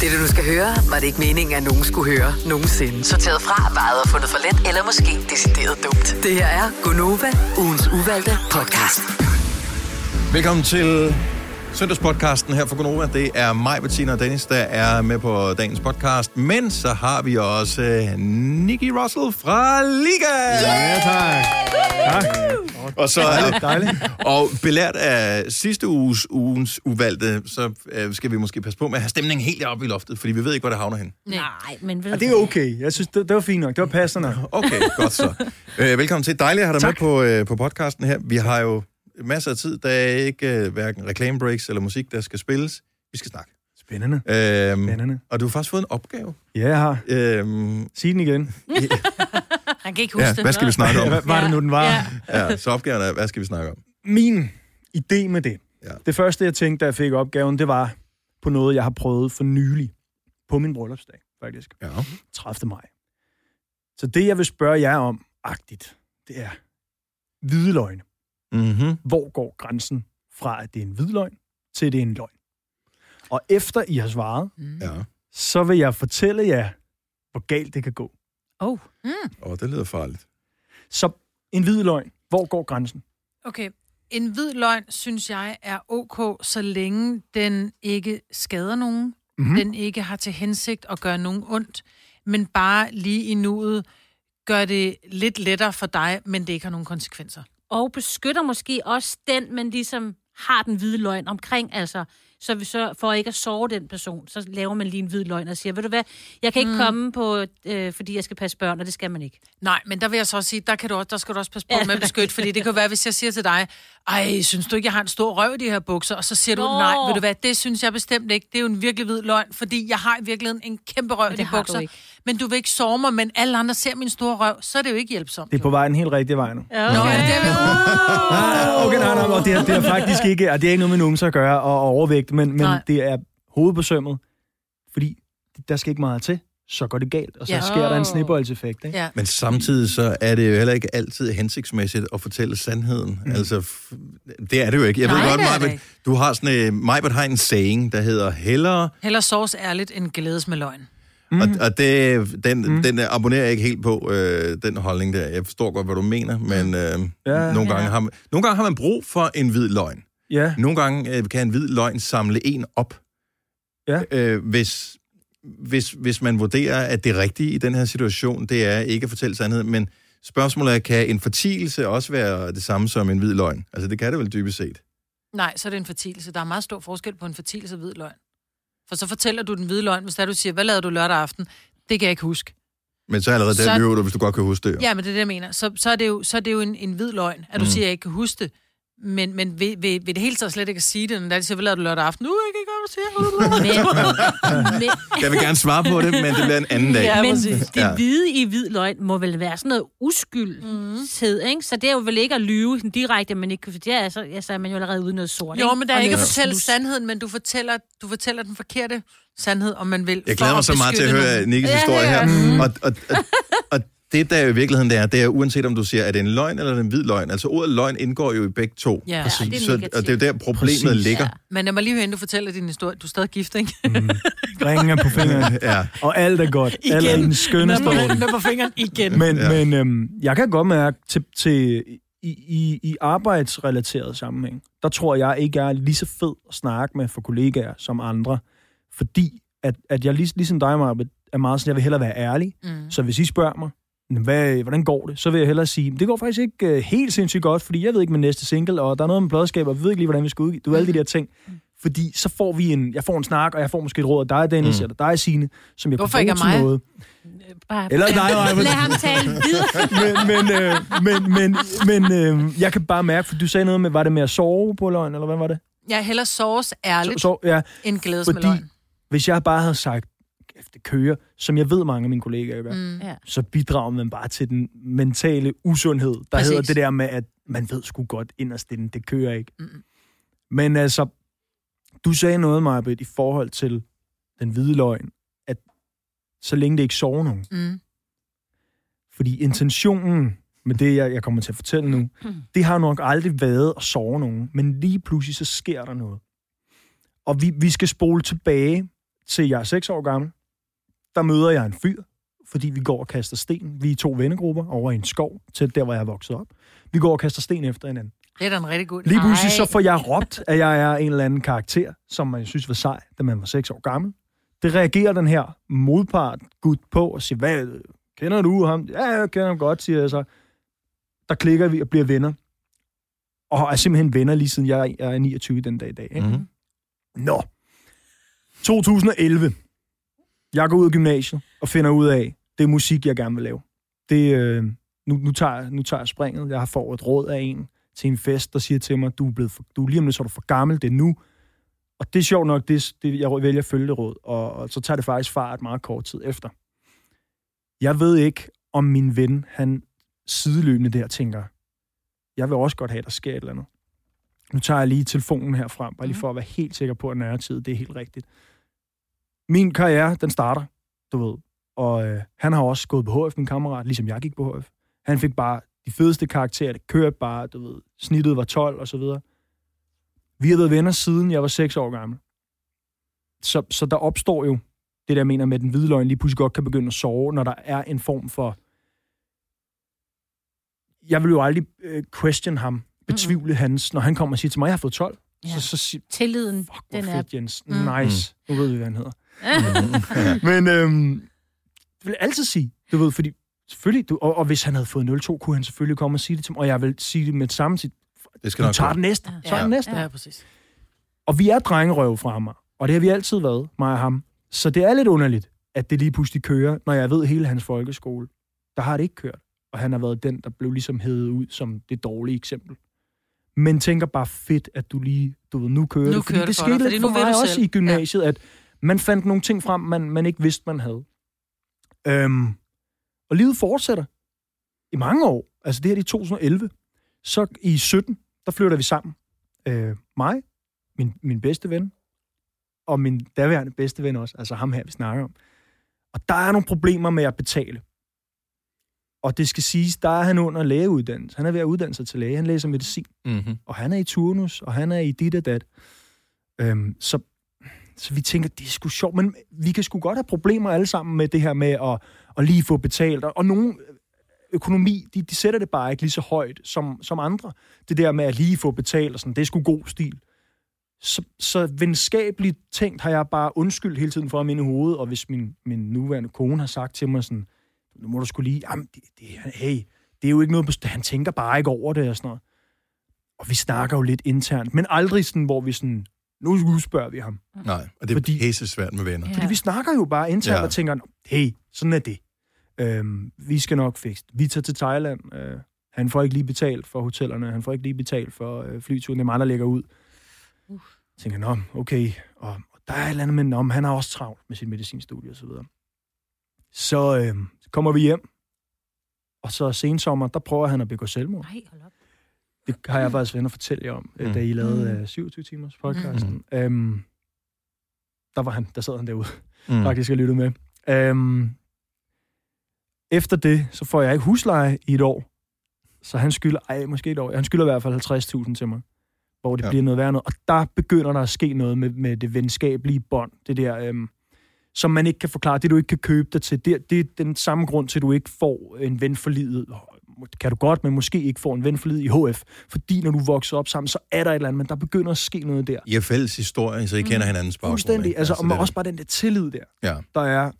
Det, du nu skal høre, var det ikke meningen, at nogen skulle høre nogensinde. Sorteret fra, vejet og fundet for let, eller måske decideret dumt. Det her er Gonova, ugens uvalgte podcast. Velkommen til søndagspodcasten her for Gonova. Det er mig, Bettina og Dennis, der er med på dagens podcast. Men så har vi også uh, Nicky Russell fra Liga. Ja, tak. Tak. Og så Dejligt, dejligt. Og belært af sidste uges ugens uvalgte, så uh, skal vi måske passe på med at have stemningen helt op i loftet, fordi vi ved ikke, hvor det havner hen. Nej, men ved Og det er okay. Jeg synes, det, det var fint nok. Det var passende. Okay, godt så. Uh, velkommen til. Dejligt at have dig Tak. med på, uh, på podcasten her. Vi har jo masser af tid. Der er ikke uh, hverken reklamebreaks eller musik, der skal spilles. Vi skal snakke. Spændende. Øhm, Spændende. og du har faktisk fået en opgave. Ja, jeg har. Øhm, Sig den igen. Han kan ikke huske ja, det. hvad skal vi snakke om? Hvad var det nu, den var? Ja. Ja, så opgaven er, hvad skal vi snakke om? Min idé med det. Ja. Det første, jeg tænkte, da jeg fik opgaven, det var på noget, jeg har prøvet for nylig. På min bryllupsdag, faktisk. Ja. 30. maj. Så det, jeg vil spørge jer om, agtigt, det er hvide løgne. Mm-hmm. Hvor går grænsen fra, at det er en hvid løgn, til det er en løgn? Og efter I har svaret, Ja. så vil jeg fortælle jer, hvor galt det kan gå. Oh. Mm. Åh, det lyder farligt. Så en hvid løgn, hvor går grænsen? Okay. En hvid løgn, synes jeg, er ok, så længe den ikke skader nogen. Mhm. Mm-hmm. Den ikke har til hensigt at gøre nogen ondt, men bare lige i nuet gør det lidt lettere for dig, men det ikke har nogen konsekvenser. Og beskytter måske også den, men ligesom har den hvide løgn omkring, altså, så, vi så for ikke at sove den person, så laver man lige en hvid løgn og siger, ved du hvad, jeg kan ikke mm. komme på, øh, fordi jeg skal passe børn, og det skal man ikke. Nej, men der vil jeg så også sige, der, kan du også, der skal du også passe på med at beskytte, fordi det kan være, hvis jeg siger til dig, ej, synes du ikke, jeg har en stor røv i de her bukser? Og så siger du, Nå. nej, ved du hvad, det synes jeg bestemt ikke. Det er jo en virkelig hvid løgn, fordi jeg har i virkeligheden en kæmpe røv i de du bukser. ikke. Men du vil ikke sove mig, men alle andre ser min store røv, så er det jo ikke hjælpsomt. Det er på vej den helt rigtige vej nu. Ja, Nå, er det det, Ah, okay, nej, nej, og det, er, det er faktisk ikke, og det er ikke noget med numser at gøre og, og overvægt, men, men Nej. det er hovedbesømmet, fordi der skal ikke meget til, så går det galt, og så Ja. sker der en snibboldseffekt. Ikke? Ja. Men samtidig så er det jo heller ikke altid hensigtsmæssigt at fortælle sandheden. Mm. Altså, det er det jo ikke. Jeg Nej, ved godt, er Majbert, du har sådan en, Majbert har en saying, der hedder hellere, Heller sovs ærligt end glædes med løgn. mm. og, og det, den, mm. den abonnerer jeg ikke helt på, øh, den holdning der. Jeg forstår godt, hvad du mener, men øh, Ja. nogle, gange Ja. har man, nogle gange har man brug for en hvid løgn. Ja, Nogle gange øh, kan en hvid løgn samle en op, Ja. øh, hvis, hvis, hvis man vurderer, at det rigtige i den her situation, det er ikke at fortælle sandheden. Men spørgsmålet er, kan en fortielse også være det samme som en hvid løgn? Altså, det kan det vel dybest set. Nej, så er det en fortielse. Der er meget stor forskel på en fortielse og hvid løgn. For så fortæller du den hvide løgn, hvis der du siger, hvad lavede du lørdag aften? Det kan jeg ikke huske. Men så allerede Så- der lyver du, hvis du godt kan huske det. Jo. Ja, men det er det, jeg mener. Så, så er det jo, så er det jo en, en hvid løgn, at du Mm. siger, at jeg ikke kan huske det. Men, men ved, ved, ved det hele taget slet ikke at sige det, når de siger, hvad lavede du lørdag aften? Nu, jeg kan ikke godt sige. Men, men, Jeg vil gerne svare på det, men det bliver en anden dag. Ja, men det Ja. hvide i hvid løgn må vel være sådan noget uskyldhed, ikke? Så det er jo vel ikke at lyve direkte, men ikke, for det er altså, ja, så er man jo allerede ude noget sort, Jo, men der er Og ikke at fortælle snus. sandheden, men du fortæller, du fortæller den forkerte sandhed, om man vil. Jeg glæder mig så meget til at høre. Nikkes Ja, historie det her. gør Og, og, og, og det, der er i virkeligheden det er, det er uanset om du siger, er det en løgn eller er en hvid løgn. Altså ordet løgn indgår jo i begge to. Ja, Ja, det er så, negativt. og det er jo der, problemet Præcis. ligger. Ja. Men jeg må lige høre, inden du fortæller din historie. Du er stadig gift, ikke? ringen er på fingeren, Ja. og alt er godt. Alt er den skønneste orden. på fingeren igen. Men, Ja. men øhm, jeg kan godt mærke, til, til, i, i, i arbejdsrelateret sammenhæng, der tror jeg ikke, jeg er lige så fed at snakke med for kollegaer som andre. Fordi at, at jeg lig, ligesom dig, Marbet, er meget sådan, jeg vil hellere være ærlig. Mm. Så hvis I spørger mig, hvad, hvordan går det, så vil jeg hellere sige, det går faktisk ikke uh, helt sindssygt godt, fordi jeg ved ikke med næste single, og der er noget med pladskab, og vi ved ikke lige, hvordan vi skal udgive. Du ved alle de der ting. Fordi så får vi en, jeg får en snak, og jeg får måske et råd af dig, Dennis, Mm. mm. eller dig, Signe, som jeg Hvorfor kan ikke bruge af til mig? noget. Bare, Eller dig, Maja. Lad ham tale videre. men, men, øh, men, men, men øh, jeg kan bare mærke, for du sagde noget med, var det med at sove på løgn, eller hvad var det? Jeg hellere sovs ærligt, Så, ja, end glædes med fordi løgn. hvis jeg bare havde sagt, "Kæft, det kører, som jeg ved mange af mine kollegaer gør, mm. Mm. Ja. så bidrager man bare til den mentale usundhed, der Præcis. hedder det der med, at man ved sgu godt inderst inden, det kører ikke. Mm. Men altså, du sagde noget, Marbet, i forhold til den hvide løgn, at så længe det ikke sover nogen. Mm. Fordi intentionen med det, jeg, jeg kommer til at fortælle nu, det har nok aldrig været at sove nogen. Men lige pludselig, så sker der noget. Og vi, vi skal spole tilbage til jeg er 6 år gammel, der møder jeg en fyr, fordi vi går og kaster sten. Vi er to vennegrupper over i en skov, til der, hvor jeg er vokset op. Vi går og kaster sten efter hinanden. Det er da en rigtig god Lige pludselig så får jeg råbt, at jeg er en eller anden karakter, som man synes var sej, da man var 6 år gammel. Det reagerer den her modpart gut på og siger, hvad, kender du ham? Ja, jeg kender ham godt, siger jeg så. Der klikker vi og bliver venner. Og er simpelthen venner lige siden jeg er 29 den dag i dag. Ikke? Mhm. Nå. 2011. Jeg går ud af gymnasiet og finder ud af, det er musik, jeg gerne vil lave. Det, øh, nu, nu, tager, nu tager jeg springet. Jeg har fået et råd af en til en fest, der siger til mig, du er, blevet for, du er lige om lidt, så er du for gammel, det er nu. Og det er sjovt nok, det, det, jeg vælger at følge det råd, og, og så tager det faktisk fart meget kort tid efter. Jeg ved ikke, om min ven, han sideløbende der tænker, jeg vil også godt have, at der sker et eller andet. Nu tager jeg lige telefonen her frem, bare lige for at være helt sikker på, at nærtid, det er helt rigtigt. Min karriere, den starter, du ved. Og øh, han har også gået på HF, min kammerat, ligesom jeg gik på HF. Han fik bare de fedeste karakterer, det kørte bare, du ved, snittet var 12 og så videre. Vi har været venner siden jeg var 6 år gammel. Så, så der opstår jo det, der jeg mener med, at den hvide løgn lige pludselig godt kan begynde at sove, når der er en form for... Jeg vil jo aldrig øh, question ham, betvivle mm-hmm. hans, når han kommer og siger til mig, jeg har fået 12. Ja. Så, så siger Tilliden, fuck, den er... fedt, Jens. Mm. Nice. Nu ved vi, hvad han hedder. Men øhm, det vil jeg altid sige, du ved, fordi selvfølgelig, du, og, og hvis han havde fået 0-2, kunne han selvfølgelig komme og sige det til mig, og jeg vil sige det med det samme, sige, Det skal du nok tager den næste, Ja. så er den næste. Ja, præcis. Og vi er drengerøv fra mig, og det har vi altid været, mig og ham. Så det er lidt underligt, at det lige pludselig kører, når jeg ved hele hans folkeskole. Der har det ikke kørt, og han har været den, der blev ligesom hævet ud som det dårlige eksempel. Men tænker bare fedt, at du lige, du ved, nu kører Nu det. Fordi kører det det for skete lidt for vil mig også selv. i gymnasiet, ja. at man fandt nogle ting frem, man, man ikke vidste, man havde. Øhm, og livet fortsætter i mange år. Altså det her det er i 2011. Så i 17, der flytter vi sammen. Øh, mig, min, min bedste ven, og min daværende bedste ven også, altså ham her, vi snakker om. Og der er nogle problemer med at betale. Og det skal siges, der er han under lægeuddannelse. Han er ved at uddanne sig til læge. Han læser medicin. Mm-hmm. Og han er i turnus, og han er i dit og dat. Øhm, så, så vi tænker, det er sgu sjovt, men vi kan sgu godt have problemer alle sammen med det her med at, at lige få betalt. Og, og nogle øh, økonomi, de, de sætter det bare ikke lige så højt som, som andre. Det der med at lige få betalt, og sådan, det er sgu god stil. Så, så venskabeligt tænkt har jeg bare undskyld hele tiden for ham inde i hovedet, og hvis min, min nuværende kone har sagt til mig sådan, nu må du skulle lige, jamen, det, det, hey, det er jo ikke noget, han tænker bare ikke over det og sådan noget. Og vi snakker jo lidt internt, men aldrig sådan, hvor vi sådan, nu udspørger vi ham. Nej, og det er Fordi- pisse svært med venner. Ja. Fordi vi snakker jo bare internt Ja. og tænker, hey, sådan er det. Øhm, vi skal nok fikse. Vi tager til Thailand. Øh, han får ikke lige betalt for hotellerne. Han får ikke lige betalt for øh, flyturen. Det er mig, der lægger ud. Uh. tænker, nå, okay. Og, og der er et eller andet med, om han har også travlt med sit medicinstudie og så videre. Så øh, kommer vi hjem. Og så sensommer, der prøver han at begå selvmord. Nej, hold op. Det har jeg faktisk været at fortælle jer om, Mm. mm. da I lavede Mm. øh, 27 timers podcasten. Mm. Øhm, der var han, der sad han derude Mm. faktisk og lyttede med. Øhm, efter det, så får jeg ikke husleje i et år. Så han skylder, ej, måske et år. Han skylder i hvert fald 50.000 til mig. Hvor det Ja. ja. bliver noget værd noget. Og der begynder der at ske noget med, med det venskabelige bånd. Det der, øhm, som man ikke kan forklare. Det, du ikke kan købe dig til. Det, det er den samme grund til, at du ikke får en ven for livet. Kan du godt, men måske ikke får en ven for livet i HF. Fordi når du vokser op sammen, så er der et eller andet, men der begynder at ske noget der. I har fælles historie, så I kender hinandens baggrund. Fuldstændig. ikke? Altså, og er også bare den der tillid der. Ja. Der er,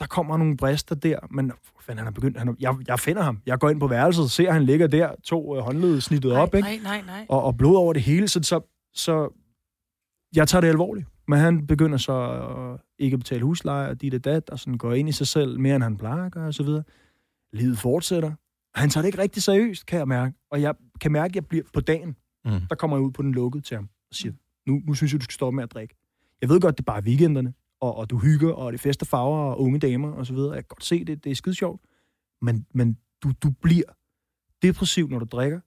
der kommer nogle brister der, men fanden, han har begyndt, han jeg, jeg finder ham. Jeg går ind på værelset, ser han ligger der, to øh, håndled snittet Nej, op, ikke? nej, nej, nej. Og, og blod over det hele, så, så, så jeg tager det alvorligt. Men han begynder så at ikke at betale husleje og dit og dat, og sådan går ind i sig selv mere, end han plejer at gøre, og så videre. Livet fortsætter. Han tager det ikke rigtig seriøst, kan jeg mærke. Og jeg kan mærke, at jeg bliver på dagen, Mm. der kommer jeg ud på den lukkede til ham og siger, nu, nu synes jeg, du skal stoppe med at drikke. Jeg ved godt, det er bare weekenderne, og, og du hygger, og det er fest og farver og unge damer og så videre. Jeg kan godt se det, det er skide sjovt. Men, men du, du bliver depressiv, når du drikker,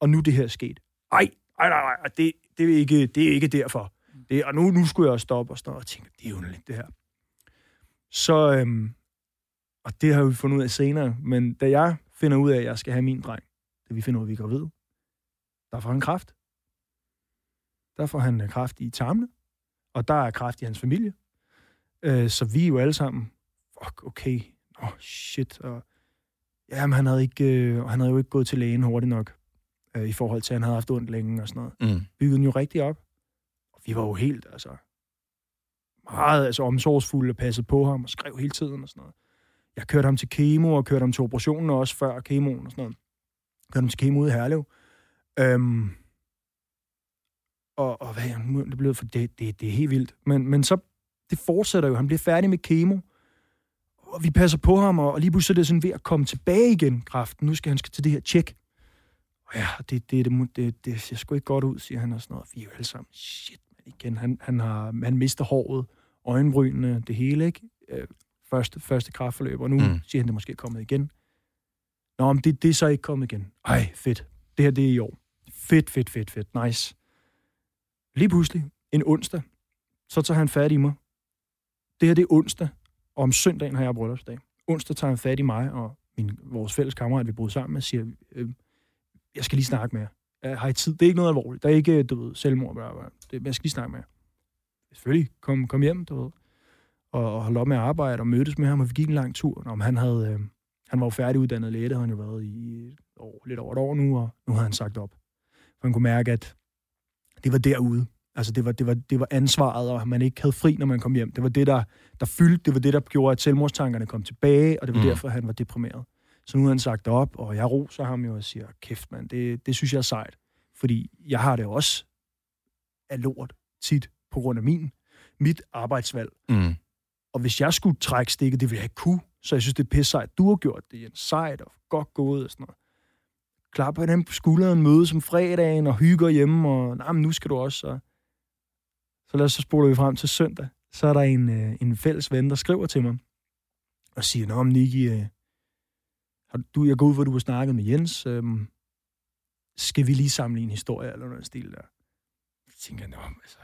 og nu er det her sket. Ej, ej, nej, nej, det, det, er ikke, det er ikke derfor. Det, og nu, nu skulle jeg stoppe og noget, og tænke, det er underligt, det her. Så, øhm, og det har vi fundet ud af senere, men da jeg finder ud af, at jeg skal have min dreng, da vi finder ud af, at vi er gravide, der får han kraft. Der får han øh, kraft i tarmene, og der er kraft i hans familie. Øh, så vi er jo alle sammen, fuck, okay, oh, shit. Og, jamen, han havde, ikke, øh, han havde jo ikke gået til lægen hurtigt nok, øh, i forhold til, at han havde haft ondt længe og sådan noget. Mm. Byggede den jo rigtig op. Og vi var jo helt, altså, meget altså, omsorgsfulde og passede på ham og skrev hele tiden og sådan noget. Jeg kørte ham til kemo og kørte ham til operationen også før kemoen og sådan noget. Kørte ham til kemo ude i Herlev. Øhm, og, og hvad er nu det blevet for? Det, det, det er helt vildt. Men, men så, det fortsætter jo. Han bliver færdig med kemo. Og vi passer på ham, og, og lige pludselig er det sådan ved at komme tilbage igen, kraften. Nu skal han skal til det her tjek. Og ja, det, det, det, det, det ser sgu ikke godt ud, siger han og sådan noget. Vi er jo alle sammen, shit, man, igen. Han, han, har, han mister håret, øjenbrynene, det hele, ikke? Øh, Øh, første, første kraftforløb, og nu Mm. mm. siger han, det er måske kommet igen. Nå, men det, det er så ikke kommet igen. Ej, fedt. Det her, det er i år. Fedt, fedt, fedt, fedt. Nice. Lige pludselig, en onsdag, så tager han fat i mig. Det her, det er onsdag, og om søndagen har jeg bryllupsdag. Onsdag tager han fat i mig og min, vores fælles kammerat, vi boede sammen med, siger, øh, jeg skal lige snakke med jer. Jeg har I tid? Det er ikke noget alvorligt. Der er ikke, du ved, selvmord. Bla, bla. Det, jeg skal lige snakke med jer. Selvfølgelig, kom, kom hjem, du ved. Og, og holde op med at arbejde og mødtes med ham, og vi gik en lang tur. Om han havde, øh, han var jo færdiguddannet læge, det havde han jo været i et år, lidt over et år nu, og nu havde han sagt op. For han kunne mærke, at det var derude. Altså, det var, det, var, det var ansvaret, og man ikke havde fri, når man kom hjem. Det var det, der, der fyldte, det var det, der gjorde, at selvmordstankerne kom tilbage, og det var Mm. derfor, han var deprimeret. Så nu har han sagt op, og jeg roser ham jo og siger, kæft mand, det, det synes jeg er sejt. Fordi jeg har det også af lort tit på grund af min, mit arbejdsvalg. Mm. Og hvis jeg skulle trække stikket, det ville jeg ikke kunne. Så jeg synes, det er pisse sejt. Du har gjort det, Jens. Sejt og godt gået og sådan noget. Klar på den på skulderen, møde som fredagen og hygger hjemme, og nej, men nu skal du også. Så, så lad os så spole vi frem til søndag. Så er der en, øh, en fælles ven, der skriver til mig og siger, Nå, men Nicky, øh, har du, jeg går ud, hvor du har snakket med Jens. Øh, skal vi lige samle en historie eller noget stil der? Jeg tænker Nå, altså,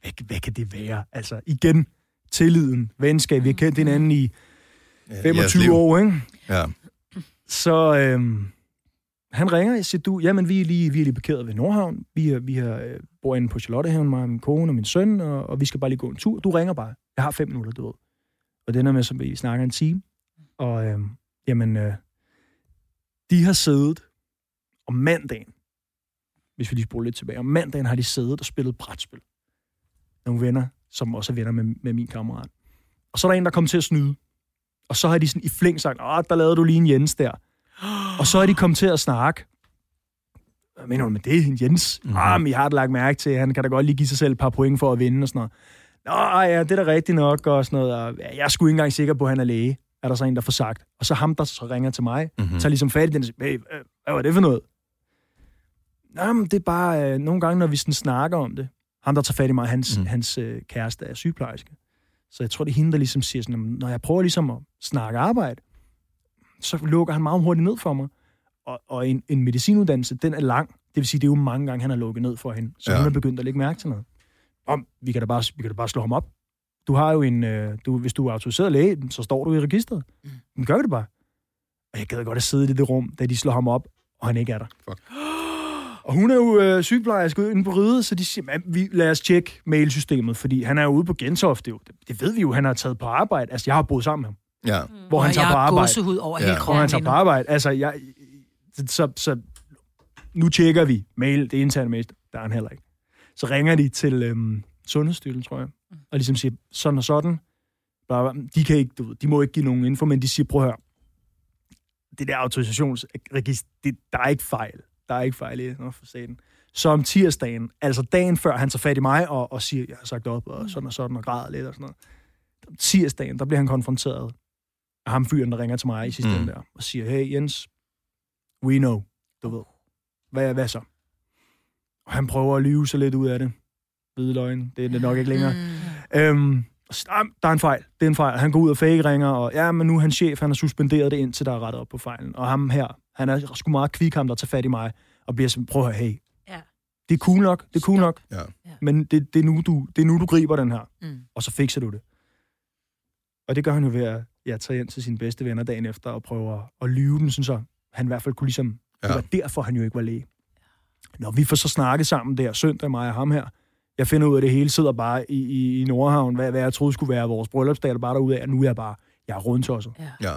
hvad, hvad kan det være? Altså, igen, tilliden, venskab. Vi har kendt hinanden i Jeres 25 liv. år, ikke? Ja. Så øhm, han ringer, jeg siger, du, jamen vi er lige, vi er lige parkeret ved Nordhavn. Vi, er, vi er, øh, bor inde på Charlottehaven, mig og min kone og min søn, og, og vi skal bare lige gå en tur. Du ringer bare. Jeg har fem minutter, du ved. Og den er med, som vi snakker en time. Og øhm, jamen, øh, de har siddet om mandagen, hvis vi lige spoler lidt tilbage, om mandagen har de siddet og spillet brætspil. Nogle venner, som også er venner med, med min kammerat. Og så er der en, der kommer til at snyde. Og så har de sådan i flæng sagt, åh, der lavede du lige en Jens der. Og så er de kommet til at snakke. Hvad mener du med det, en Jens? Mhm. Mm. Ah, men jeg har da lagt mærke til, han kan da godt lige give sig selv et par point for at vinde og sådan noget. Nå, ja, det er da rigtigt nok og sådan noget. Og ja, jeg er sgu ikke engang sikker på, at han er læge, er der så en, der får sagt. Og så ham, der så ringer til mig, Mhm. mm-hmm. tager ligesom fat i den og siger, hey, hvad hvad var det for noget? Nå, men det er bare øh, nogle gange, når vi sådan snakker om det. Ham, der tager fat i mig, hans, Mm. hans øh, kæreste er sygeplejerske. Så jeg tror, det er hende, der ligesom siger sådan, "Jamen, når jeg prøver ligesom at snakke arbejde, så lukker han meget hurtigt ned for mig. Og, og en, en medicinuddannelse, den er lang. Det vil sige, det er jo mange gange, han har lukket ned for hende. Så ja. hun er begyndt at lægge mærke til noget. Om, vi kan da bare, vi kan da bare slå ham op. Du har jo en, øh, du, hvis du er autoriseret læge, så står du i registret. Mm. Men gør vi det bare. Og jeg gad godt at sidde i det rum, da de slår ham op, og han ikke er der. Fuck. Og hun er jo øh, sygeplejerske inde på ride, så de siger, "Man, vi, lad os tjekke mailsystemet, fordi han er jo ude på Gentofte. jo. Det, det ved vi jo, han har taget på arbejde. Altså, jeg har boet sammen med ham, Ja. hvor han og tager jeg på har arbejde. gåsehud over Ja. hele Hvor Hvor kroppen. han tager på nu. arbejde. Altså, jeg, så, så nu tjekker vi mail, det interne mail, der er han heller ikke. Så ringer de til øhm, Sundhedsstyrelsen, tror jeg, og ligesom siger, sådan og sådan. Bla. De, kan ikke, du ved, de må ikke give nogen info, men de siger, prøv at høre, det der autorisationsregister, det, der er ikke fejl. Der er ikke fejl i det, Nå, for satan. Så om tirsdagen, altså dagen før han tager fat i mig og, og siger, jeg har sagt op, og sådan og sådan, og græder lidt og sådan noget. Om tirsdagen, der bliver han konfronteret af ham fyren, der ringer til mig i sidste Mm. mm. der, og siger, hey Jens, we know, du ved. Hvad, hvad så? Og han prøver at lyve sig lidt ud af det. Hvide løgn, det er det nok ikke længere. Mm. Øhm, "Ah, der er en fejl, det er en fejl. Han går ud og fake ringer, og ja, men nu er hans chef, han har suspenderet det indtil der er rettet op på fejlen. Og ham her, han er sgu meget kvik ham, der tager fat i mig, og bliver sådan, prøv at høre, hey, Ja. det er cool nok, det er cool Stop. nok, Ja. Men det, det, er nu, du, det er nu, du griber den her, Mm. og så fikser du det. Og det gør han jo ved at ja, tage ind til sine bedste venner dagen efter og prøve at lyve dem, sådan så han i hvert fald kunne ligesom... Ja. Det var derfor, han jo ikke var læge. Når vi får så snakket sammen der søndag, mig og ham her, Jeg finder ud af det hele, sidder bare i, i, i Nordhavn, hvad, hvad jeg troede skulle være vores bryllupsdag, der bare derude af, og nu er jeg bare, jeg er rundtosset. Ja.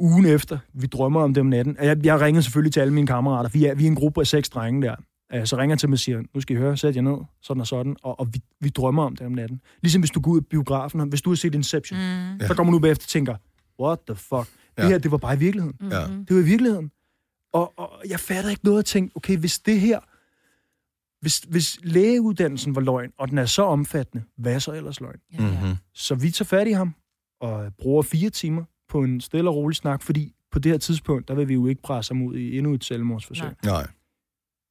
Ugen efter, vi drømmer om det om natten. Jeg, jeg ringer selvfølgelig til alle mine kammerater. Vi er, vi er en gruppe af seks drenge der. Øh, Så ringer jeg til dem og siger, nu skal I høre, sæt jer ned, sådan og sådan, og, og vi, vi drømmer om det om natten. Ligesom hvis du går ud af biografen, hvis du har set Inception, mm. så kommer du bagefter og tænker, what the fuck? Det Ja. her, det var bare i virkeligheden. Ja. Det var i virkeligheden. Og, og jeg fatter ikke noget at tænke, okay, hvis det her, hvis, hvis lægeuddannelsen var løgn, og den er så omfattende, hvad er så ellers løgn? Mm-hmm. Så vi tager fat i ham, og bruger fire timer på en stille og rolig snak, fordi på det her tidspunkt, der vil vi jo ikke presse ham ud i endnu et selvmordsforsøg, Nej. Nej.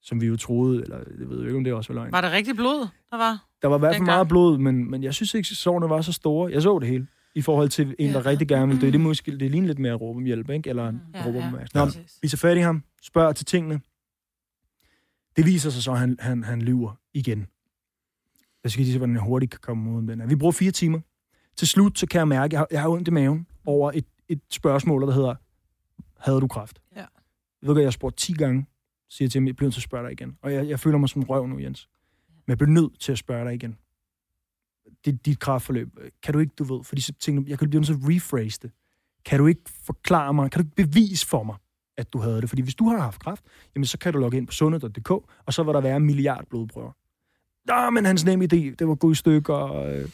som vi jo troede, eller jeg ved jo ikke, om det også var løgn. Var det rigtig blod, der var? Der var i hvert fald meget blod, men, men jeg synes ikke, at sårene var så store. Jeg så det hele, i forhold til en, der rigtig gerne ville dø. Det er måske det ligner lidt mere at råbe om hjælp, ikke? Eller Ja, råbe om ja. Nå, vi tager fat i ham, spørger til tingene. Det viser sig så, at han, han, han lyver igen. Jeg skal lige se, hvordan jeg hurtigt kan komme ud af den her. Vi bruger fire timer. Til slut, så kan jeg mærke, at jeg har, jeg har ondt i maven over et, et spørgsmål, der hedder, havde du kraft? Ja. Jeg ved godt, jeg har spurgt 10 gange, siger til ham, jeg bliver nødt til at spørge dig igen. Og jeg, jeg føler mig som en røv nu, Jens. Men jeg bliver nødt til at spørge dig igen. Det, dit kraftforløb, kan du ikke, du ved, fordi så tænker jeg, jeg kan blive nødt til at rephrase det. Kan du ikke forklare mig, kan du ikke bevise for mig, at du havde det? Fordi hvis du har haft kræft, jamen så kan du logge ind på sundhed.dk, og så vil der være en milliard blodprøver. Nå, men hans nemme idé, det var gået i stykker, og, øh,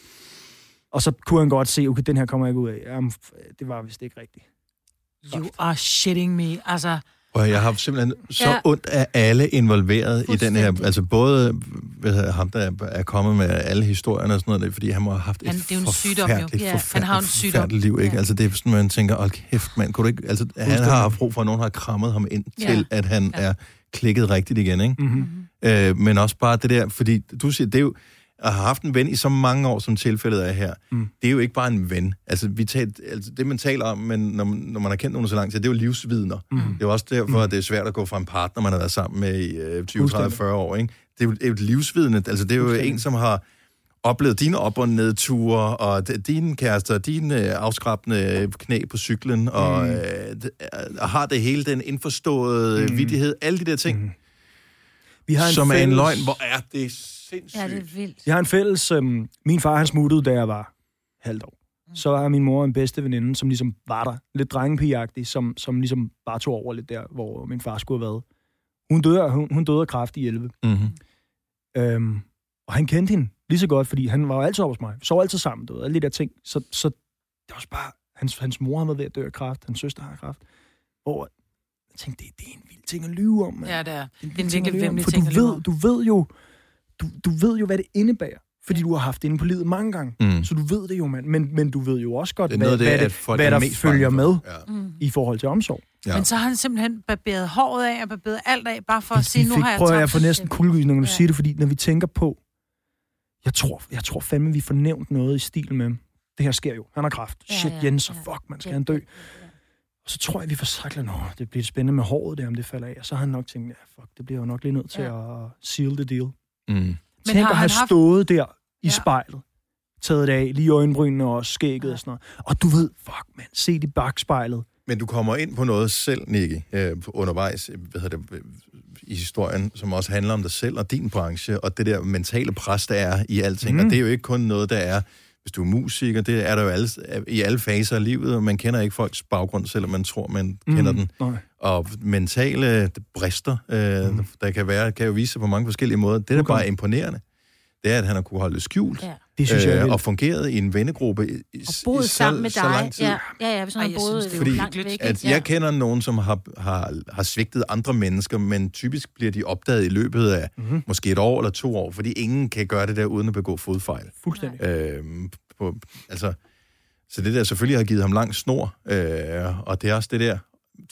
og så kunne han godt se, okay, den her kommer jeg ikke ud af. Jamen, det var vist ikke rigtigt. You are shitting me. Altså, og jeg har simpelthen så ja. Ondt af alle involveret i den her. Altså både hvad hedder, ham, der er kommet med alle historierne og sådan noget, fordi han må have haft et Han- det er jo en sygdom, jo. forfærdeligt, Ja, forfærdeligt, han har en sygdom. forfærdeligt liv. Ikke? Ja. Altså det er sådan, man tænker, hold kæft mand, kunne du ikke... Altså han har haft brug for, at nogen har krammet ham ind Ja. til, at han Ja. er klikket rigtigt igen. Ikke? Mm-hmm. Øh, men også bare det der, fordi du siger, det er jo, at have haft en ven i så mange år, som tilfældet er her, Mm. det er jo ikke bare en ven. Altså, vi taler, altså det, man taler om, men når, man- når man har kendt nogen så lang tid, det er jo livsvidner. Mm. Det er jo også derfor, mm. at det er svært at gå fra en partner, man har været sammen med i øh, 20, 30, 40 år. Ikke? Det er jo, et livsvidne. Altså, det er jo Fuldstændig. en, som har oplevet dine op- og nedture, og dine kærester, dine øh, afskrabende knæ på cyklen, og, Mm. øh, og har det hele, den indforståede mm. vidighed, alle de der ting, Mm. Vi har en som er en fælles- løgn. Hvor er det sindssygt. Ja, det er vildt. Jeg har en fælles... Øhm, min far, han smuttede, da jeg var halvt år. Så har min mor en bedste veninde, som ligesom var der. Lidt drengepigagtig, som, som ligesom bare tog over lidt der, hvor min far skulle have været. Hun døde, hun, hun døde af kræft i 11. Mm-hmm. Øhm, og han kendte hende lige så godt, fordi han var jo altid over hos mig. Vi sov altid sammen, du ved, alle de der ting. Så, så det var også bare... Hans, hans mor har været ved at dø af kræft, hans søster har kræft. Hvor jeg tænkte, det, det er en vild ting at lyve om, mand. ja, det er. en Det er en vild ting at lyve om, For ting du ved, du ved jo, du, du ved jo, hvad det indebærer. Fordi du har haft det inde på livet mange gange. Mm. Så du ved det jo, mand. Men, men du ved jo også godt, Det hvad, det, hvad, at det, hvad er der mest følger med. Ja. Mm. i forhold til omsorg. Ja. Men så har han simpelthen barberet håret af og barberet alt af, bare for at sige, nu har jeg prøver jeg får næsten kuldegysning, når du Ja. siger det, fordi når vi tænker på, jeg tror, jeg tror fandme, vi får nævnt noget i stil med, det her sker jo, han har kraft, Ja, shit ja, Jens, ja. fuck, man skal han dø. Og så tror jeg, vi får sagt, at det bliver spændende med håret der, om det falder af. Og så har han nok tænkt, ja, fuck, det bliver jo nok lige nødt til Ja. at seal the deal. Mm. Men Tænk har at have haft- stået der i Ja. spejlet, taget det af, lige øjenbrynene og skægget Ja. og sådan noget. Og du ved, fuck man, se det i bagspejlet. Men du kommer ind på noget selv, Nicky, øh, undervejs øh, hvad hedder det, øh, i historien, som også handler om dig selv og din branche, og det der mentale pres, der er i alting. Mm. Og det er jo ikke kun noget, der er, hvis du er musiker, det er der jo alle, i alle faser af livet, og man kender ikke folks baggrund, selvom man tror, man mm. kender den. Nej. Og mentale brister, øh, mm. der kan være, kan jo vise sig på mange forskellige måder. Det, der Okay. bare er imponerende, det er, at han har kunne holde det skjult, Ja. Det synes jeg øh, vildt. og fungeret i en vennegruppe i, Og boet i sammen med så, dig. så lang tid. Ja, ja, ja hvis han Ej, har jeg boet synes, det Fordi langt væk. at ikke? jeg kender nogen, som har, har, har svigtet andre mennesker, men typisk bliver de opdaget i løbet af Mhm. mm-hmm. måske et år eller to år, fordi ingen kan gøre det der uden at begå fodfejl. Fuldstændig. Øhm, på, altså, så det der selvfølgelig har givet ham lang snor, øh, og det er også det der,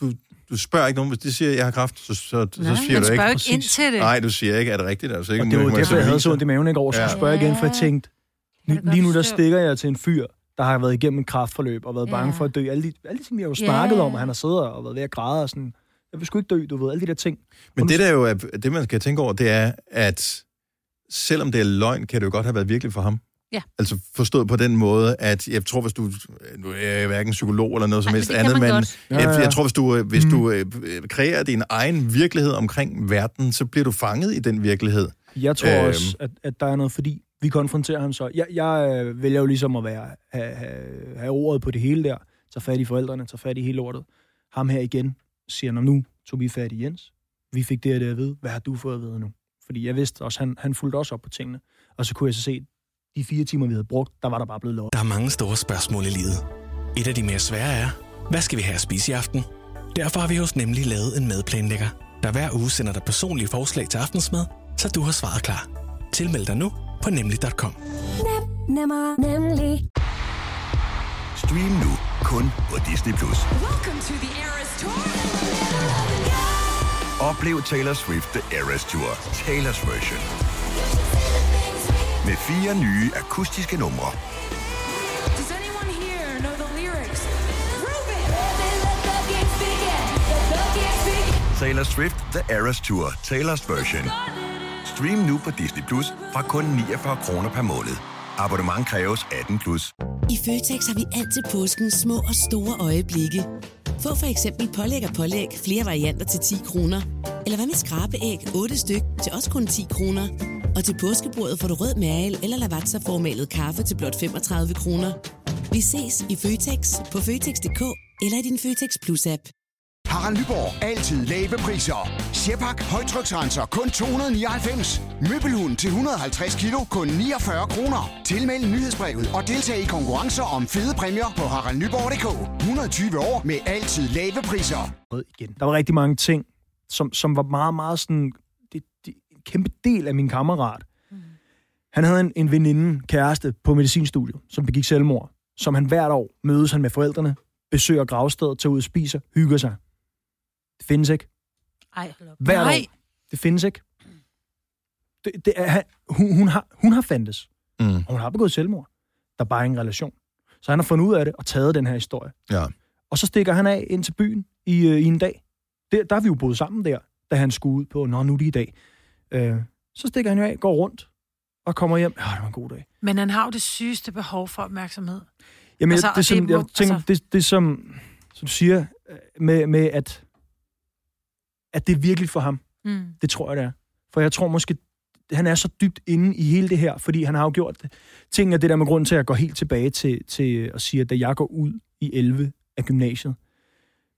du, du spørger ikke nogen, hvis de siger, at jeg har kraft, så, så, så siger Man du ikke. spørger ikke præcis. ind til det. Nej, du siger ikke, er det rigtigt? Altså, ikke, Og det var jeg derfor, jeg havde så ondt i maven ikke over, så Ja. ja. spørger jeg igen, for jeg tænkte, lige, nu der stikker jeg til en fyr, der har været igennem et kraftforløb og været bange Ja. for at dø. Alle de, alle de ting, vi har jo Ja. snakket om, og han har siddet og været ved at græde og sådan, jeg vil sgu ikke dø, du ved, alle de der ting. Men det der jo er, det man skal tænke over, det er, at selvom det er løgn, kan det jo godt have været virkelig for ham. Ja. Altså forstået på den måde, at jeg tror, hvis du... Nu er jeg hverken psykolog eller noget som helst andet, men godt. Ja, jeg, ja. jeg tror, hvis du, øh, hvis Mm. du øh, kreerer din egen virkelighed omkring verden, så bliver du fanget i den virkelighed. Jeg tror øhm. også, at, at der er noget, fordi vi konfronterer ham så. Jeg, jeg øh, vælger jo ligesom at være, have, have, have ordet på det hele der. Tager fat i forældrene, tager fat i hele lortet. Ham her igen siger, når nu tog vi fat i Jens. Vi fik det og det at vide. Hvad har du fået at vide nu? Fordi jeg vidste også, han, han fulgte også op på tingene. Og så kunne jeg så se, de fire timer, vi havde brugt, der var der bare blevet lov. Der er mange store spørgsmål i livet. Et af de mere svære er, hvad skal vi have at spise i aften? Derfor har vi hos Nemlig lavet en madplanlægger, der hver uge sender dig personlige forslag til aftensmad, så du har svaret klar. Tilmeld dig nu på nemlig.com. Nemmer, nemlig. Stream nu kun på Disney+. Plus. Oplev Taylor Swift The Eras Tour, Taylor's version. Med fire nye akustiske numre. Taylor Swift The Eras Tour, Taylor's version. Stream nu på Disney Plus fra kun 49 kroner per måned. Abonnement kræves 18 plus. I Føtex har vi altid påskens små og store øjeblikke. Få for eksempel pålæg og pålæg flere varianter til 10 kroner. Eller hvad med skrabeæg 8 styk til også kun 10 kroner. Og til påskebordet får du rød mal eller lavatserformalet kaffe til blot 35 kroner. Vi ses i Føtex på Føtex.dk eller i din Føtex Plus-app. Harald Nyborg. Altid lave priser. Sjehpak. Højtryksrenser. Kun 299. Møbelhund til 150 kilo. Kun 49 kroner. Tilmeld nyhedsbrevet og deltag i konkurrencer om fede præmier på haraldnyborg.dk. 120 år med altid lave priser. igen. Der var rigtig mange ting, som, som var meget, meget sådan... Det, det, en kæmpe del af min kammerat. Mm. Han havde en, en veninde, kæreste, på medicinstudiet, som begik selvmord. Som han hvert år mødes han med forældrene, besøger gravstedet, tager ud og spiser, hygger sig. Det findes ikke. Ej, hold op. Hvert Nej. år. Det findes ikke. Det, det er, han- hun, hun, har, hun har fandtes. Mm. Og hun har begået selvmord. Der er bare ingen relation. Så han har fundet ud af det og taget den her historie. Ja. Og så stikker han af ind til byen i, øh, i en dag. Der, der er vi jo boet sammen der, da han skulle ud på, nå, nu er det i dag. Øh, så stikker han jo af, går rundt og kommer hjem. Ja, det var en god dag. Men han har jo det sygeste behov for opmærksomhed. Jamen, Altså, det, som, det må- jeg tænker, altså- det, det som, som du siger, øh, med, med at, at det er virkelig for ham. Mm. Det tror jeg, det er. For jeg tror måske, han er så dybt inde i hele det her, fordi han har jo gjort det. Ting er det der med grund til at gå helt tilbage til, til at sige, at da jeg går ud i 11 af gymnasiet,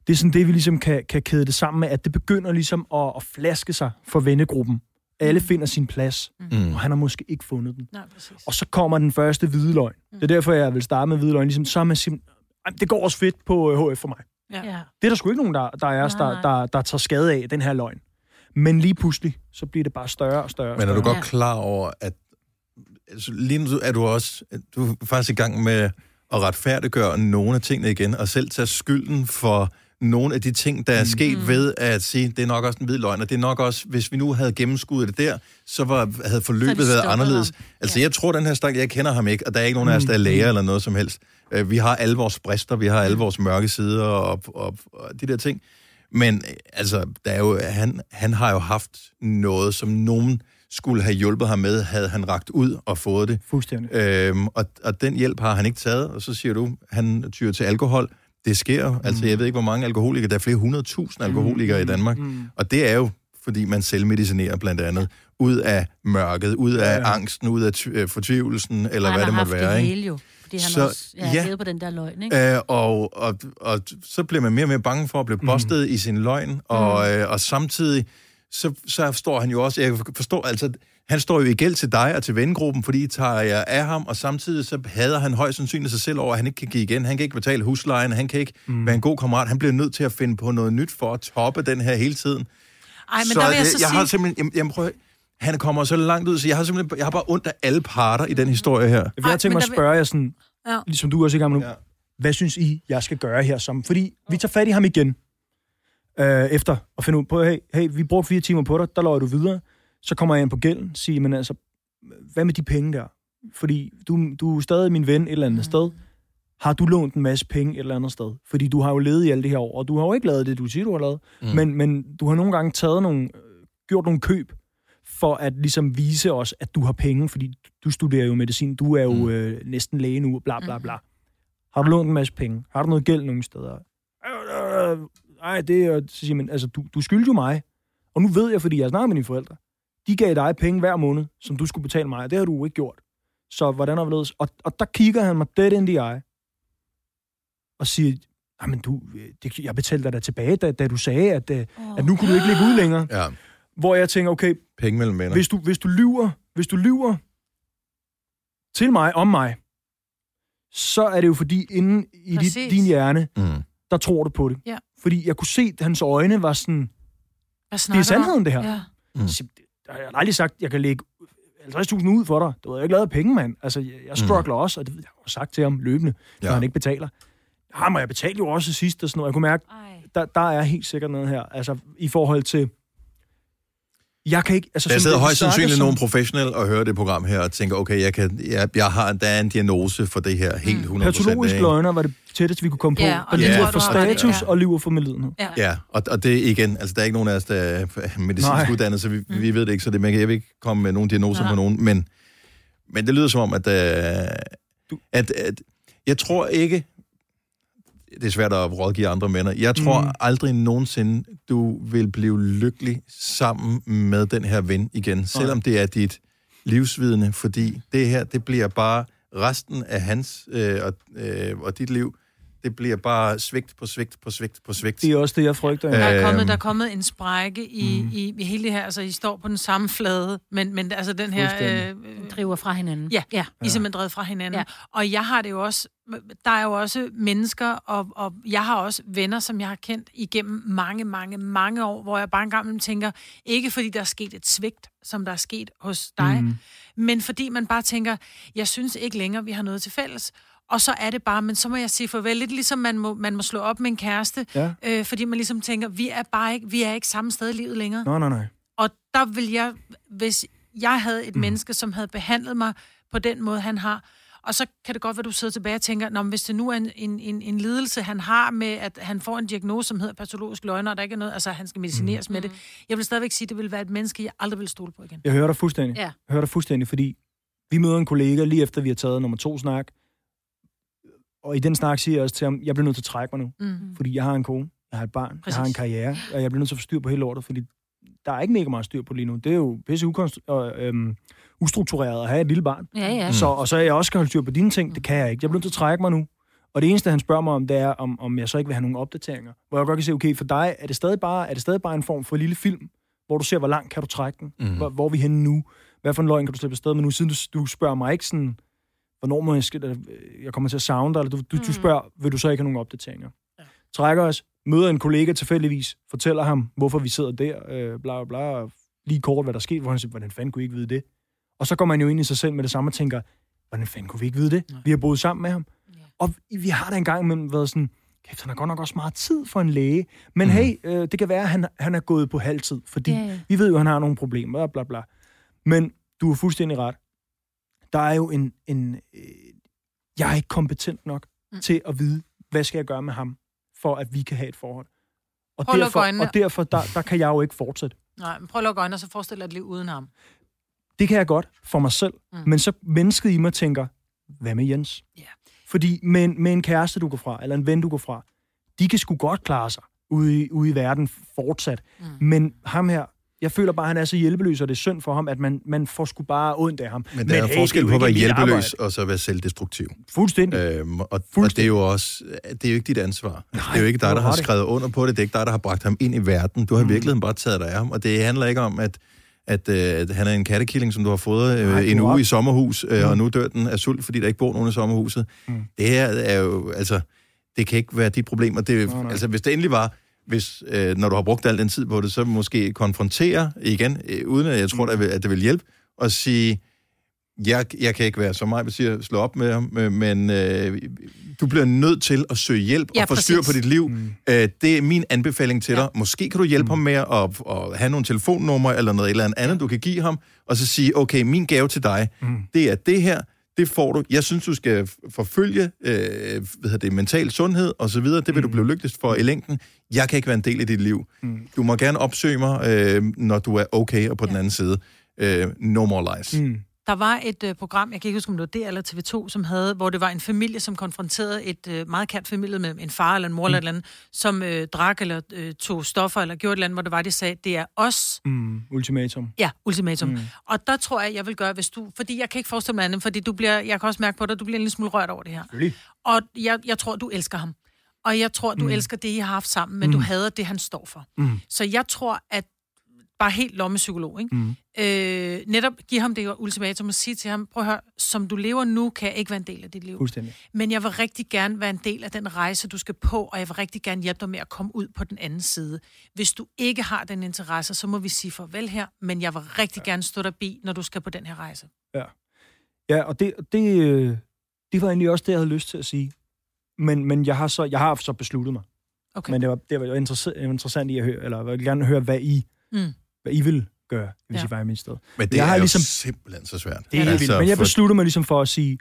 det er sådan det, vi ligesom kan, kan kæde det sammen med, at det begynder ligesom at, at flaske sig for vennegruppen. Alle finder sin plads, Mm. og han har måske ikke fundet den. Nej, præcis. Og så kommer den første hvide løgn. Det er derfor, jeg vil starte med hvide løgn. Ligesom, så er man simpelthen, "Ej, det går også fedt på øh, HF for mig. Ja. Ja. Det er der sgu ikke nogen, der, der er os, der, der, der tager skade af, den her løgn. Men lige pludselig, så bliver det bare større og større. Men er du godt klar over, at altså, lige nu er du også du er faktisk i gang med at retfærdiggøre nogle af tingene igen, og selv tage skylden for nogle af de ting, der er sket mm. ved at sige, det er nok også en hvid løgn, og det er nok også, hvis vi nu havde gennemskuddet det der, så var, havde forløbet været anderledes. ham. Altså, jeg tror, den her stak, jeg kender ham ikke, og der er ikke nogen af os, der er læger eller noget som helst. Øh, Vi har alle vores brister, vi har alle vores mørke sider og, og, og de der ting. Men øh, altså, der er jo, han, han har jo haft noget, som nogen skulle have hjulpet ham med, havde han ragt ud og fået det. Fuldstændig. Øhm, og, og den hjælp har han ikke taget, og så siger du, han tyrer til alkohol. Det sker jo. Altså, jeg ved ikke, hvor mange alkoholikere. Der er flere hundredtusind alkoholikere i Danmark. Og det er jo, fordi man selvmedicinerer blandt andet. Ud af mørket, ud af Ja. angsten, ud af fortvivlelsen, eller han hvad det måtte haft være. det Ikke? hele jo. Fordi han Så, også ja, ja. på den der løgn, ikke? Øh, og, og, og så bliver man mere og mere bange for at blive bustet mm. i sin løgn, og, øh, og samtidig så, så står han jo også, jeg forstår altså, han står jo i gæld til dig og til vennegruppen, fordi I tager jer af ham, og samtidig så hader han højst sandsynligt sig selv over, at han ikke kan give igen. Han kan ikke betale huslejen, han kan ikke mm. være en god kammerat. Han bliver nødt til at finde på noget nyt for at toppe den her hele tiden. Ej, men så der vil jeg så jeg sige... har simpelthen, jamen, jamen, prøv, at- han kommer så langt ud, så jeg har simpelthen, jeg har bare ondt af alle parter i den historie her. Jeg tænke men mig at spørge jer sådan, Ja. ligesom du også er i gang med nu. Ja. Hvad synes I, jeg skal gøre her? Som, fordi vi tager fat i ham igen, øh, efter at finde ud på, hey, hey, vi brugte fire timer på dig, der løjer du videre. Så kommer jeg ind på gælden, siger, men altså, hvad med de penge der? Fordi du, du er stadig min ven et eller andet mm. sted. Har du lånt en masse penge et eller andet sted? Fordi du har jo levet i alle det her år, og du har jo ikke lavet det, du siger, du har lavet. Mm. Men, men du har nogle gange taget nogle, øh, gjort nogle køb, for at ligesom vise os, at du har penge, fordi du studerer jo medicin, du er jo Mm. øh, næsten læge nu, bla bla bla. Har du lånt en masse penge? Har du noget gæld nogle steder? Nej, det er... Så siger man, altså, du, du skylder jo mig. Og nu ved jeg, fordi jeg snakker med dine forældre, de gav dig penge hver måned, som du skulle betale mig, og det har du jo ikke gjort. Så hvordan har vi ledes? Og, og der kigger han mig dead in the eye, og siger, men du, øh, det, jeg betalte dig da tilbage, da, da du sagde, at, oh. at nu kunne du ikke ligge ud længere. Ja, Hvor jeg tænker, okay, penge mellem venner. hvis du, hvis du lyver, hvis du lyver til mig, om mig, så er det jo fordi, inden i dit, din hjerne, Mm. der tror du på det. Ja. Fordi jeg kunne se, at hans øjne var sådan, det er om? sandheden det her. Ja. Mm. Så Jeg har aldrig sagt, at jeg kan lægge 50.000 ud for dig. Du har jo ikke lavet penge, mand. Altså, jeg, jeg struggler mm. også, og det jeg har jeg sagt til ham løbende, ja. Ja. når han ikke betaler. Ham og jeg betalte jo også sidst, og sådan noget. Jeg kunne mærke, Ej. der, der er helt sikkert noget her. Altså, i forhold til... Jeg kan ikke... Altså, Der sidder højst sandsynligt som- nogle professionelle og hører det program her og tænker, okay, jeg, kan, jeg, jeg har, der er en diagnose for det her helt 100%. Patologisk ikke? løgner var det tætteste, vi kunne komme på. Ja, og og det lyver for status Ja. og lyver for medlidenhed. Ja. Ja, og, og det er igen, altså der er ikke nogen af os, der er medicinsk Nej. uddannet, så vi, mm. vi ved det ikke, så det, man kan, jeg vil ikke komme med nogen diagnoser Nej. på nogen, men, men det lyder som om, at, øh, at, at jeg tror ikke, det er svært at rådgive andre mænd, jeg tror Mm. aldrig nogensinde, du vil blive lykkelig sammen med den her ven igen, selvom det er dit livsvidende, fordi det her, det bliver bare resten af hans øh, og, øh, og dit liv, det bliver bare svigt på svigt på svigt på svigt. Det er også det, jeg frygter. Øh, Der er, kommet, Øhm. der er kommet en sprække i, mm. i, i hele det her, altså I står på den samme flade, men, men altså den her... Fuldstændig. Øh, driver fra hinanden. Ja, ja. I er simpelthen drevet fra hinanden. Ja. Ja. Og jeg har det jo også, der er jo også mennesker, og, og jeg har også venner, som jeg har kendt igennem mange, mange, mange år, hvor jeg bare engang imellem tænker, ikke fordi der er sket et svigt, som der er sket hos dig, mm. men fordi man bare tænker, jeg synes ikke længere, vi har noget til fælles. Og så er det bare, men så må jeg sige farvel. Lidt ligesom man må, man må slå op med en kæreste, Ja. øh, fordi man ligesom tænker, vi er bare ikke, vi er ikke samme sted i livet længere. Nej, nej, nej. Og der vil jeg, hvis jeg havde et mm. menneske, som havde behandlet mig på den måde, han har, og så kan det godt være, du sidder tilbage og tænker, Nå, hvis det nu er en, en, en, en lidelse, han har med, at han får en diagnose, som hedder patologisk løgner, og der ikke er noget, altså han skal medicineres mm. med det. Jeg vil stadigvæk sige, at det vil være et menneske, jeg aldrig vil stole på igen. Jeg hører dig fuldstændig. Ja. Jeg hører dig fuldstændig, fordi vi møder en kollega lige efter, vi har taget nummer to snak. Og i den snak siger jeg også til ham, jeg bliver nødt til at trække mig nu. Mm. Fordi jeg har en kone, jeg har et barn, Præcis. jeg har en karriere, og jeg bliver nødt til at få styr på hele lortet, fordi der er ikke mega meget styr på lige nu. Det er jo pisse ukonst- og, øhm, ustruktureret at have et lille barn. Ja, ja. Så, og så er jeg også skal holde styr på dine ting, det kan jeg ikke. Jeg bliver nødt til at trække mig nu. Og det eneste, han spørger mig om, det er, om, om jeg så ikke vil have nogle opdateringer. Hvor jeg godt kan se, okay, for dig er det stadig bare, er det stadig bare en form for lille film, hvor du ser, hvor langt kan du trække den? Mm. Hvor, hvor er vi henne nu? Hvad for en løgn kan du slippe afsted med nu? Siden du, du spørger mig ikke sådan, hvornår må jeg, skal, øh, jeg kommer til at savne dig, eller du, du, Mm. du spørger, vil du så ikke have nogle opdateringer? Ja. Trækker os, møder en kollega tilfældigvis, fortæller ham, hvorfor vi sidder der, øh, bla bla bla, og lige kort, hvad der skete, hvor han siger, hvordan fanden kunne I ikke vide det? Og så går man jo ind i sig selv med det samme og tænker, hvordan fanden kunne vi ikke vide det? Nej. Vi har boet sammen med ham. Og vi har da engang imellem været sådan, kæft, han har godt nok også meget tid for en læge. Men mm. hey, øh, det kan være, at han, han er gået på halvtid, fordi Ja, ja. vi ved jo, at han har nogle problemer, bla bla bla. Men du har fuldstændig ret. Der er jo en... en øh, jeg er ikke kompetent nok Mm. til at vide, hvad skal jeg gøre med ham, for at vi kan have et forhold. Og Prøv derfor, øjnene. og derfor der, der kan jeg jo ikke fortsætte. Nej, men prøv at lukke øjnene, og så forestil dig et liv uden ham. Det kan jeg godt for mig selv. Mm. Men så mennesket i mig tænker, hvad med Jens? Ja. Fordi med en, med en kæreste, du går fra, eller en ven, du går fra, de kan sgu godt klare sig ude i, ude i verden fortsat. Mm. Men ham her, jeg føler bare, at han er så hjælpeløs, og det er synd for ham, at man, man får sgu bare ondt af ham. Men der er hey, forskel det på at være hjælpeløs arbejde. og så være selvdestruktiv. Fuldstændig. Øhm, og, og det er jo også, det er jo ikke dit ansvar. Nej, det er jo ikke dig, der har i. skrevet under på det. Det er ikke dig, der har bragt ham ind i verden. Du har i virkeligheden bare taget dig af ham. Og det handler ikke om, at, at, øh, at han er en kattekilling, som du har fået øh, Nej, en uge ret. i sommerhus, øh, og nu dør den af sult, fordi der ikke bor nogen i sommerhuset. Mm. Det her er jo, altså, det kan ikke være dit problem. Og det, Nej, nej. altså, hvis det endelig var, hvis, øh, når du har brugt al den tid på det, så måske konfrontere igen, øh, uden at jeg tror, Mm. at, at det vil hjælpe, og sige, jeg, jeg kan ikke være, som mig siger, slå op med ham, øh, men øh, du bliver nødt til at søge hjælp Ja, og få styr på dit liv. Mm. Øh, det er min anbefaling til Ja. dig. Måske kan du hjælpe ham med at, at have nogle telefonnumre eller noget eller andet, du kan give ham, og så sige, okay, min gave til dig, Mm. det er det her, det får du. Jeg synes, du skal forfølge øh, hvad hedder det, mental sundhed og så videre. Det vil du blive lykkeligst for i længden. Jeg kan ikke være en del af dit liv. Mm. Du må gerne opsøge mig, øh, når du er okay og på den anden side. Øh, no more lies. Mm. Der var et øh, program, jeg kan ikke huske, om det var det eller TV2, som havde, hvor det var en familie, som konfronterede et øh, meget kendt familie med en far eller en mor mm. eller et eller andet, som øh, drak eller øh, tog stoffer eller gjorde et eller andet, hvor det var, de sagde, det er os, Mm, ultimatum. Ja, ultimatum. Mm. Mm. Og der tror jeg, jeg vil gøre, hvis du... Fordi jeg kan ikke forestille mig andet, fordi du bliver, jeg kan også mærke på dig, du bliver en lille smule rørt over det her. Og jeg, jeg tror, du elsker ham. Og jeg tror, du mm. elsker det, I har haft sammen, men mm. du hader det, han står for. Mm. Så jeg tror, at bare helt lommepsykolog, ikke? Mm. Øh, netop give ham det ultimatum og sige til ham, prøv at høre, som du lever nu, kan jeg ikke være en del af dit liv. Fuldstændig. Men jeg vil rigtig gerne være en del af den rejse, du skal på, og jeg vil rigtig gerne hjælpe dig med at komme ud på den anden side. Hvis du ikke har den interesse, så må vi sige farvel her, men jeg vil rigtig gerne stå dig bi, når du skal på den her rejse. Ja. Ja, og det, det, øh, det var egentlig også det, jeg havde lyst til at sige. Men, men jeg har så, jeg har så besluttet mig. Okay. Men det var, det var interessant, interessant i at høre, eller jeg vil gerne høre, hvad I, Mm. Hvad I vil gøre, hvis Ja. I var i mit sted. Men det jeg er har jo ligesom- simpelthen så svært. Det er helt vildt. Men jeg beslutter mig ligesom for at sige,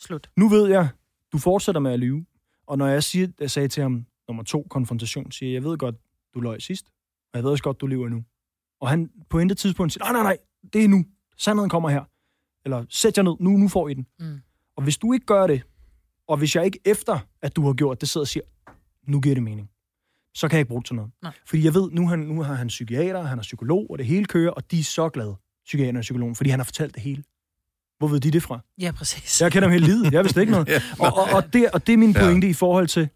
Slut. nu ved jeg, du fortsætter med at lyve. Og når jeg, siger, jeg sagde til ham, nummer to, konfrontation, siger jeg, jeg ved godt, du løj sidst, og jeg ved også godt, du lever nu. Og han på intet tidspunkt siger, nej, nej, nej, det er nu. Sandheden kommer her. Eller sæt jer ned, nu, nu får I den. Mm. Og hvis du ikke gør det, og hvis jeg ikke efter, at du har gjort det, sidder og siger, nu giver det mening, så kan jeg ikke bruge det til noget. Nej. Fordi jeg ved, nu, han, nu har han psykiater, han er psykolog, og det hele kører, og de er så glade, psykiater og psykologen, fordi han har fortalt det hele. Hvor ved de det fra? Ja, præcis. Jeg kender ham hele livet. Jeg vidste ikke noget. Ja. Og, og, og, det, og det er min Ja. pointe i forhold til,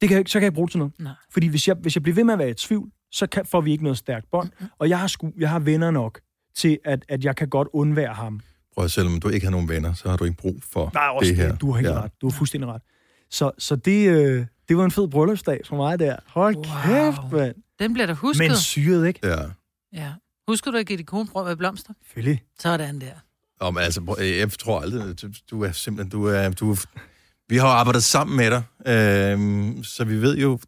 det kan jeg, ikke- så kan jeg ikke bruge det til noget. Nej. Fordi hvis jeg, hvis jeg bliver ved med at være i tvivl, så kan, får vi ikke noget stærkt bånd. Og jeg har, sku, jeg har venner nok til, at, at jeg kan godt undvære ham. Prøv at selvom du ikke har nogen venner, så har du ikke brug for Nej, også det her. det. Du har helt Ja. ja. ret. Du har fuldstændig ret. Så, så det, øh, det var en fed bryllupsdag for mig der. Hold Wow. kæft, mand. Den bliver da husket. Men syret, ikke? Ja. Ja. Husker du at give dit kone brød med blomster? Selvfølgelig. Sådan der. Om, altså, prøv- jeg tror aldrig, du, du er simpelthen, du er, du, er- vi har arbejdet sammen med dig, øhm, så vi ved jo,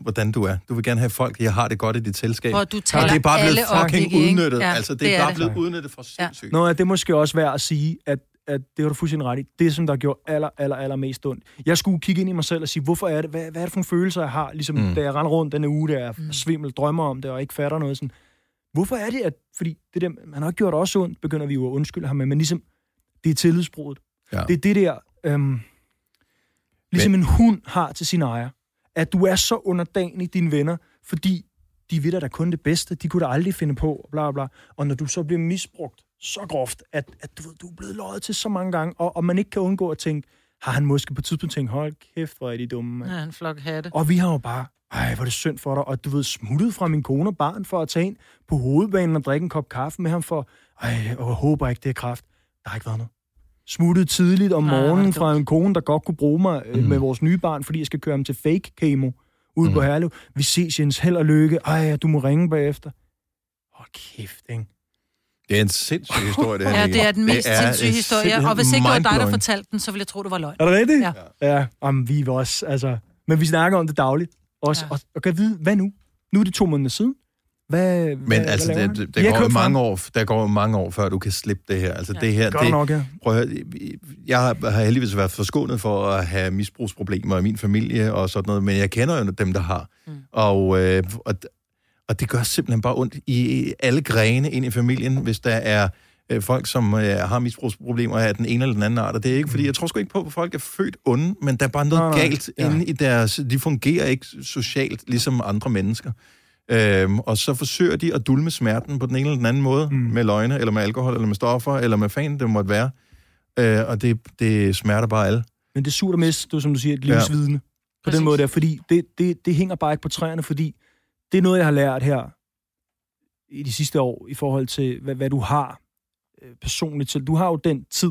hvordan du er. Du vil gerne have folk, jeg har det godt i dit selskab. Hvor du Og taler det er bare blevet fucking ikke, ikke? udnyttet. Ja, altså, det, det er er bare det. blevet udnyttet for sindssygt. Nå, ja, det er måske også værd at sige, at, at det har du fuldstændig ret i. Det, som der gjorde aller, aller, aller mest ondt. Jeg skulle kigge ind i mig selv og sige, hvorfor er det, hvad, hvad er det for nogle følelser, jeg har? Ligesom Mm. da jeg rendte rundt denne uge, der jeg mm. svimmel, drømmer om det, og ikke fatter noget sådan. Hvorfor er det, at... Fordi det der, man har ikke gjort også ondt, begynder vi jo at undskylde ham med, men ligesom, det er tillidsbruddet. Ja. Det er det der, øhm, ligesom en hund har til sin ejer. At du er så underdanig dine venner, fordi de ved da kun det bedste. De kunne da aldrig finde på, bla bla. Og når du så bliver misbrugt så groft, at, at du, ved, du er blevet løjet til så mange gange, og, og man ikke kan undgå at tænke, har han måske på et tidspunkt tænkt, hold kæft, hvor er de dumme, mand. Ja, en flok hatte. Og vi har jo bare, ej, hvor er det synd for dig, og du ved, smuttet fra min kone og barn for at tage ind på hovedbanen og drikke en kop kaffe med ham for, ej, og jeg håber ikke, det er kraft. Der har ikke været noget. Smuttet tidligt om morgenen det fra en kone, der godt kunne bruge mig mm. med vores nye barn, fordi jeg skal køre ham til fake kemo ude mm. på Herlev. Vi ses, Jens. Held og lykke. Ej, du må ringe bagefter. Hold kæft, ikke? Det er en sindssyg historie, det her. Ja, det er den mest sindssyge øh, historie. Og hvis ikke det var dig, der fortalte den, så ville jeg tro, det var løgn. Er det rigtigt? Ja. Ja, om vi var også, altså... Men vi snakker om det dagligt. Også, Ja. og, og kan vide, hvad nu? Nu er det to måneder siden. Hvad, Men hvad, altså, hvad det, det, har går mange frem. år, der går mange år, før du kan slippe det her. Altså, Ja. det her, Godt det, nok, ja. prøv at høre, jeg har, har heldigvis været forskånet for at have misbrugsproblemer i min familie og sådan noget, men jeg kender jo dem, der har. Mm. Og, øh, og, og det gør simpelthen bare ondt i alle grene ind i familien, hvis der er øh, folk, som øh, har misbrugsproblemer af den ene eller den anden art. Og det er ikke, fordi jeg tror sgu ikke på, at folk er født onde, men der er bare noget Nej, galt Ja. inde i deres... De fungerer ikke socialt, ligesom andre mennesker. Øhm, og så forsøger de at dulme smerten på den ene eller den anden måde, mm. med løgne, eller med alkohol, eller med stoffer, eller med fan, det måtte være. Øh, og det, det smerter bare alle. Men det er surt at miste, du, som du siger, et livsvidne. Ja. På Præcis. den måde der, fordi det, det, det hænger bare ikke på træerne, fordi det er noget, jeg har lært her i de sidste år, i forhold til, hvad, hvad du har øh, personligt til. Du har jo den tid,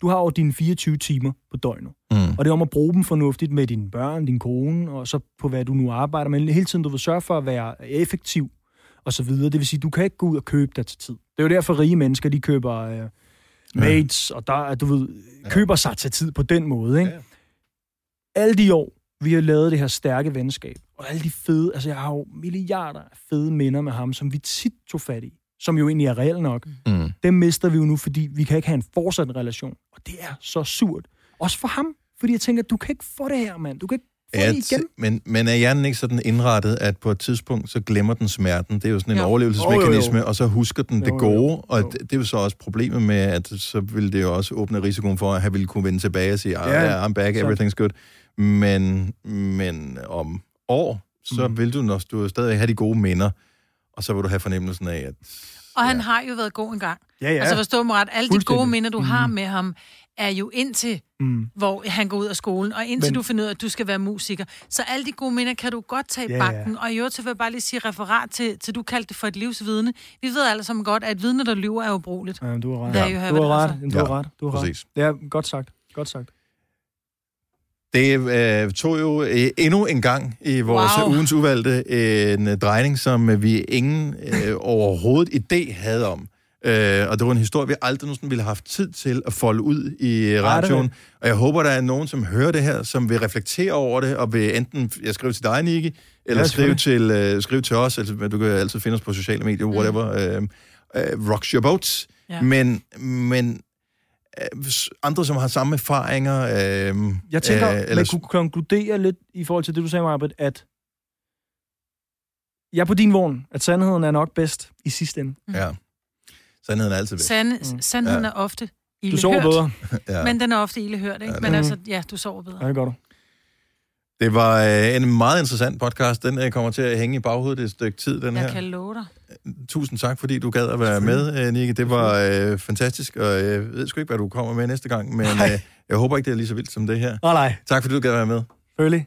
du har jo dine 24 timer på døgnet. Mm. Og det er om at bruge dem fornuftigt med dine børn, din kone, og så på hvad du nu arbejder med. Hele tiden, du vil sørge for at være effektiv, og så videre. Det vil sige, du kan ikke gå ud og købe dig til tid. Det er jo derfor, rige mennesker, de køber øh, mates, og der, er, du ved, køber sig til tid på den måde, ikke? Ja. Alle de år, vi har lavet det her stærke venskab, og alle de fede, altså jeg har jo milliarder af fede minder med ham, som vi tit tog fat i, som jo egentlig er reelt nok. Mm. Dem mister vi jo nu, fordi vi kan ikke have en fortsat relation. Og det er så surt. Også for ham. Fordi jeg tænker, du kan ikke få det her, mand. Du kan ikke få det igen. men, men er hjernen ikke sådan indrettet, at på et tidspunkt, så glemmer den smerten? Det er jo sådan en Jo. overlevelsesmekanisme, Jo, jo, og så husker den det Jo, jo, gode, jo. og det, det er jo så også problemet med, at så vil det jo også åbne risikoen for, at han ville kunne vende tilbage og sige, ah, Ja, yeah, I'm back, everything's good. Men, men om år, så Mm. mm. vil du, når du stadig have de gode minder, og så vil du have fornemmelsen af, at Og han har jo været god en gang. Ja, ja. Altså forstå mig ret, alle de gode minder, du har Mhm. med ham, er jo indtil, Mm. hvor han går ud af skolen, og indtil Men- du finder ud af, at du skal være musiker. Så alle de gode minder kan du godt tage i Ja, ja. bakken. Og i øvrigt, så vil jeg bare lige sige referat til, til du kaldte det for et livsvidne. Vi ved alle sammen godt, at et vidne, der lyver, er ubrugeligt. Ja, du har ret. Have du har it, ret. altså. Du har Ja, ret. Du har ret. præcis. Det er godt sagt. Godt sagt. Det øh, tog jo øh, endnu en gang i vores Wow. ugens uvalgte en øh, drejning, som øh, vi ingen øh, overhovedet idé havde om. Øh, og det var en historie, vi aldrig nogensinde ville have haft tid til at folde ud i radioen. Og jeg håber, der er nogen, som hører det her, som vil reflektere over det, og vil enten jeg skrive til dig, Nicky, eller Ja, skrive, til, øh, skrive til os. Altså, du kan altid finde os på sociale medier, whatever. Øh, øh, rocks your boats. Ja. Men, men andre, som har samme erfaringer... Øh, Jeg tænker, øh, man eller kunne konkludere lidt i forhold til det, du sagde, Marbet, at jeg er på din vogn, at sandheden er nok bedst i sidste ende. Ja. Sandheden er altid væk. Sand, Mm. sandheden Ja. er ofte Du sover bedre. Ja. Men den er ofte ildehørt, ikke? Ja, Men altså, ja, du sover bedre. Ja, det gør du. Det var øh, en meget interessant podcast. Den øh, kommer til at hænge i baghovedet et stykke tid, den Jeg her. kan love dig. Tusind tak, fordi du gad at være med, øh, Nikke. Det var øh, fantastisk, og jeg ved sgu ikke, hvad du kommer med næste gang, men øh, jeg håber ikke, det er lige så vildt som det her. Åh, nej. Tak, fordi du gad at være med. Følge.